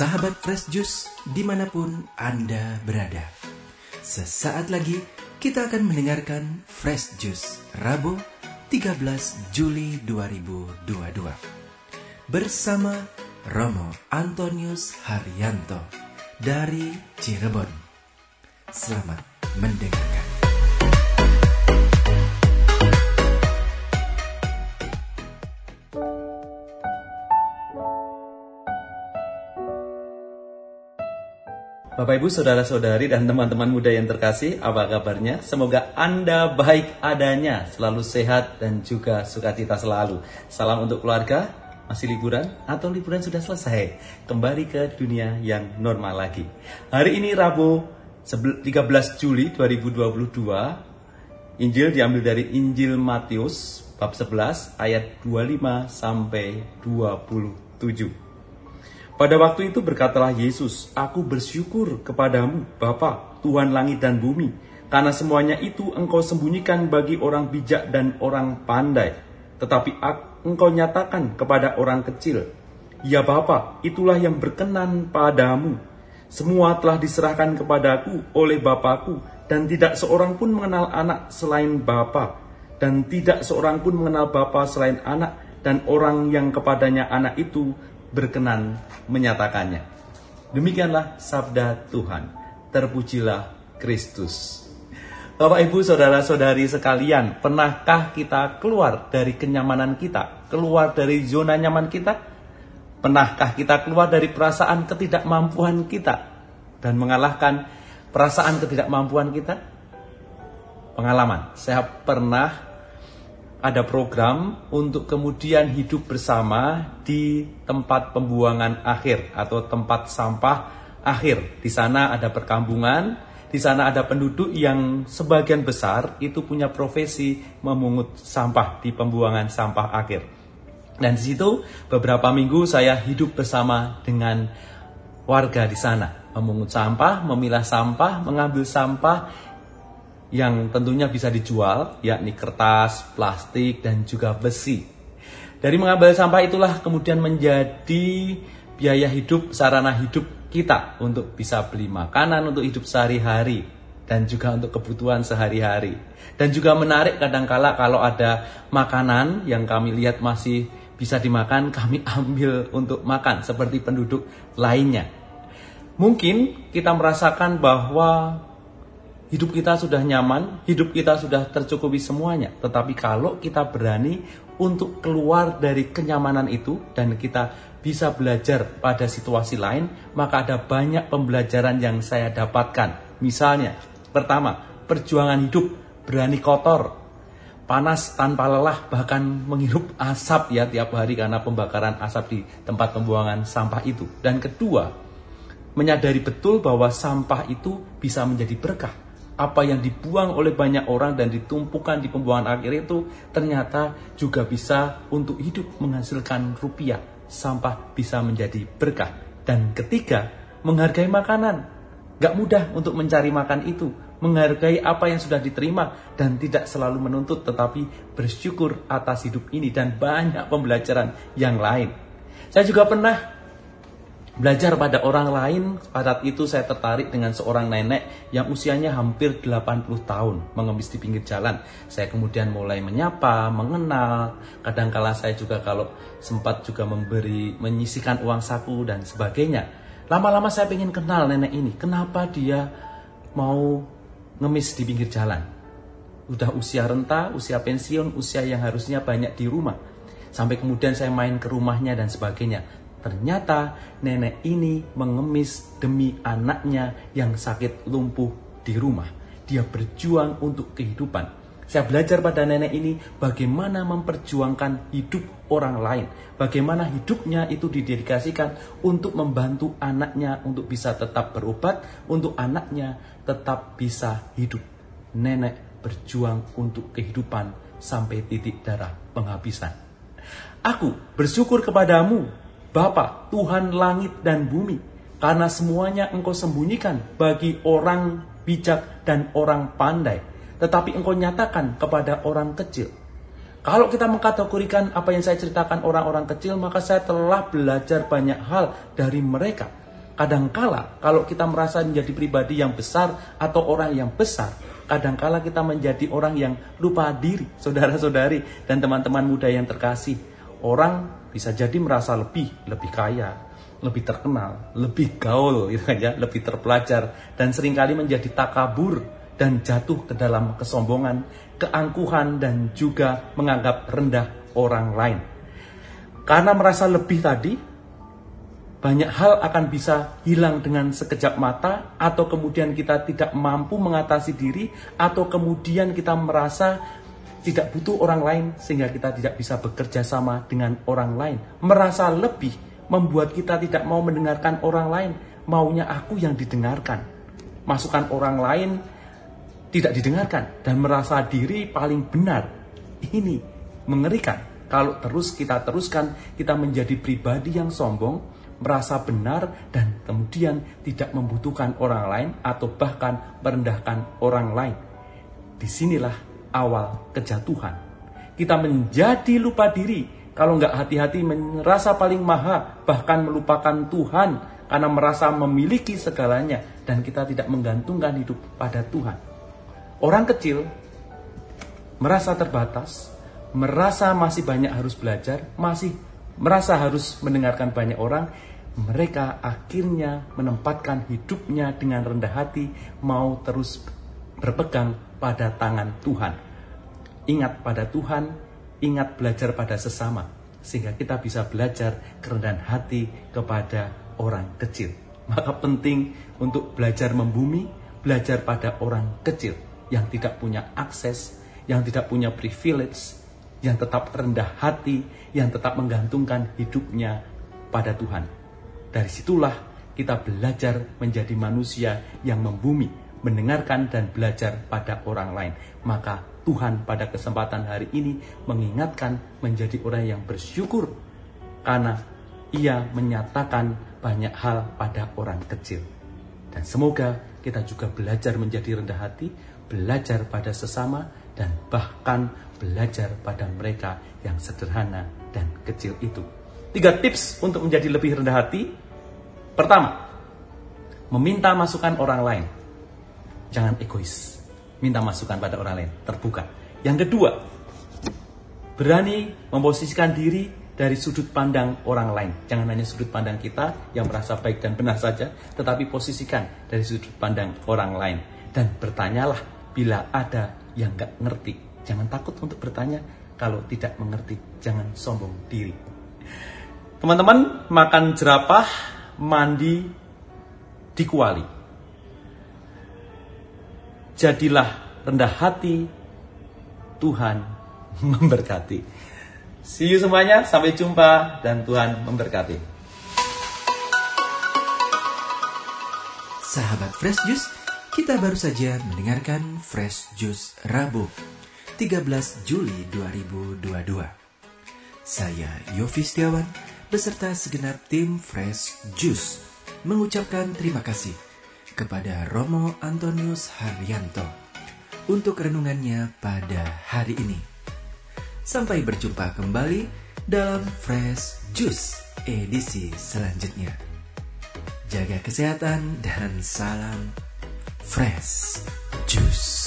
Sahabat Fresh Juice di mana pun Anda berada. Sesaat lagi kita akan mendengarkan Fresh Juice Rabu 13 Juli 2022. Bersama Romo Antonius Haryanto dari Cirebon. Selamat mendengarkan. Bapak Ibu, saudara-saudari dan teman-teman muda yang terkasih, apa kabarnya? Semoga Anda baik adanya, selalu sehat dan juga sukacita selalu. Salam untuk keluarga, masih liburan atau liburan sudah selesai? Kembali ke dunia yang normal lagi. Hari ini Rabu 13 Juli 2022, Injil diambil dari Injil Matius bab 11 ayat 25 sampai 27. Pada waktu itu berkatalah Yesus, Aku bersyukur kepadamu, Bapa, Tuhan langit dan bumi, karena semuanya itu engkau sembunyikan bagi orang bijak dan orang pandai, tetapi engkau nyatakan kepada orang kecil. Ya Bapa, itulah yang berkenan padamu. Semua telah diserahkan kepadaku oleh Bapakku, dan tidak seorang pun mengenal anak selain Bapa, dan tidak seorang pun mengenal Bapa selain anak, dan orang yang kepadanya anak itu berkenan menyatakannya. Demikianlah sabda Tuhan. Terpujilah Kristus. Bapak Ibu saudara-saudari sekalian, pernahkah kita keluar dari kenyamanan kita, keluar dari zona nyaman kita? Pernahkah kita keluar dari perasaan ketidakmampuan kita dan mengalahkan perasaan ketidakmampuan kita? Pengalaman, saya pernah ada program untuk kemudian hidup bersama di tempat pembuangan akhir atau tempat sampah akhir. Di sana ada perkampungan, di sana ada penduduk yang sebagian besar itu punya profesi memungut sampah di pembuangan sampah akhir. Dan di situ beberapa minggu saya hidup bersama dengan warga di sana, memungut sampah, memilah sampah, mengambil sampah yang tentunya bisa dijual, yakni kertas, plastik, dan juga besi. Dari mengambil sampah itulah kemudian menjadi biaya hidup, sarana hidup kita untuk bisa beli makanan untuk hidup sehari-hari dan juga untuk kebutuhan sehari-hari. Dan juga menarik kadangkala kalau ada makanan yang kami lihat masih bisa dimakan, kami ambil untuk makan seperti penduduk lainnya. Mungkin kita merasakan bahwa hidup kita sudah nyaman, hidup kita sudah tercukupi semuanya. Tetapi kalau kita berani untuk keluar dari kenyamanan itu dan kita bisa belajar pada situasi lain, maka ada banyak pembelajaran yang saya dapatkan. Misalnya, pertama, perjuangan hidup, berani kotor, panas tanpa lelah, bahkan menghirup asap ya tiap hari karena pembakaran asap di tempat pembuangan sampah itu. Dan kedua, menyadari betul bahwa sampah itu bisa menjadi berkah apa yang dibuang oleh banyak orang dan ditumpukan di pembuangan akhir itu ternyata juga bisa untuk hidup menghasilkan rupiah. Sampah bisa menjadi berkah. Dan ketiga, menghargai makanan. Gak mudah untuk mencari makan itu. Menghargai apa yang sudah diterima dan tidak selalu menuntut tetapi bersyukur atas hidup ini dan banyak pembelajaran yang lain. Saya juga pernah Belajar pada orang lain, pada itu saya tertarik dengan seorang nenek yang usianya hampir 80 tahun mengemis di pinggir jalan. Saya kemudian mulai menyapa, mengenal. Kadangkala saya juga kalau sempat juga memberi, menyisikan uang saku dan sebagainya. Lama-lama saya ingin kenal nenek ini. Kenapa dia mau ngemis di pinggir jalan? Udah usia renta, usia pensiun, usia yang harusnya banyak di rumah. Sampai kemudian saya main ke rumahnya dan sebagainya Ternyata nenek ini mengemis demi anaknya yang sakit lumpuh di rumah. Dia berjuang untuk kehidupan. Saya belajar pada nenek ini bagaimana memperjuangkan hidup orang lain. Bagaimana hidupnya itu didedikasikan untuk membantu anaknya untuk bisa tetap berobat, untuk anaknya tetap bisa hidup. Nenek berjuang untuk kehidupan sampai titik darah penghabisan. Aku bersyukur kepadamu Bapa, Tuhan langit dan bumi, karena semuanya engkau sembunyikan bagi orang bijak dan orang pandai, tetapi engkau nyatakan kepada orang kecil. Kalau kita mengkategorikan apa yang saya ceritakan orang-orang kecil, maka saya telah belajar banyak hal dari mereka. Kadangkala kalau kita merasa menjadi pribadi yang besar atau orang yang besar, kadangkala kita menjadi orang yang lupa diri, saudara-saudari dan teman-teman muda yang terkasih. Orang bisa jadi merasa lebih, lebih kaya, lebih terkenal, lebih gaul, gitu kan ya, lebih terpelajar, dan sering kali menjadi takabur dan jatuh ke dalam kesombongan, keangkuhan, dan juga menganggap rendah orang lain. Karena merasa lebih tadi, banyak hal akan bisa hilang dengan sekejap mata, atau kemudian kita tidak mampu mengatasi diri, atau kemudian kita merasa tidak butuh orang lain, sehingga kita tidak bisa bekerja sama dengan orang lain. Merasa lebih membuat kita tidak mau mendengarkan orang lain, maunya aku yang didengarkan. Masukan orang lain tidak didengarkan dan merasa diri paling benar. Ini mengerikan. Kalau terus kita teruskan, kita menjadi pribadi yang sombong, merasa benar, dan kemudian tidak membutuhkan orang lain atau bahkan merendahkan orang lain. Di sinilah awal kejatuhan. Kita menjadi lupa diri kalau nggak hati-hati merasa paling maha, bahkan melupakan Tuhan karena merasa memiliki segalanya dan kita tidak menggantungkan hidup pada Tuhan. Orang kecil merasa terbatas, merasa masih banyak harus belajar, masih merasa harus mendengarkan banyak orang, mereka akhirnya menempatkan hidupnya dengan rendah hati, mau terus berpegang pada tangan Tuhan. Ingat pada Tuhan, ingat belajar pada sesama, sehingga kita bisa belajar kerendahan hati kepada orang kecil. Maka penting untuk belajar membumi, belajar pada orang kecil yang tidak punya akses, yang tidak punya privilege, yang tetap rendah hati, yang tetap menggantungkan hidupnya pada Tuhan. Dari situlah kita belajar menjadi manusia yang membumi, mendengarkan dan belajar pada orang lain. Maka Tuhan pada kesempatan hari ini mengingatkan menjadi orang yang bersyukur karena ia menyatakan banyak hal pada orang kecil. Dan semoga kita juga belajar menjadi rendah hati, belajar pada sesama, dan bahkan belajar pada mereka yang sederhana dan kecil itu. Tiga tips untuk menjadi lebih rendah hati. Pertama, meminta masukan orang lain. Jangan egois. Minta masukan pada orang lain, terbuka. Yang kedua, berani memposisikan diri dari sudut pandang orang lain. Jangan hanya sudut pandang kita yang merasa baik dan benar saja, tetapi posisikan dari sudut pandang orang lain. Dan bertanyalah bila ada yang gak ngerti. Jangan takut untuk bertanya kalau tidak mengerti. Jangan sombong diri. Teman-teman, makan jerapah, mandi di kuali. Jadilah rendah hati, Tuhan memberkati. See you semuanya, sampai jumpa dan Tuhan memberkati. Sahabat Fresh Juice, kita baru saja mendengarkan Fresh Juice Rabu 13 Juli 2022. Saya Yofi Setiawan beserta segenap tim Fresh Juice mengucapkan terima kasih kepada Romo Antonius Haryanto untuk renungannya pada hari ini. Sampai berjumpa kembali dalam Fresh Juice edisi selanjutnya. Jaga kesehatan dan salam Fresh Juice.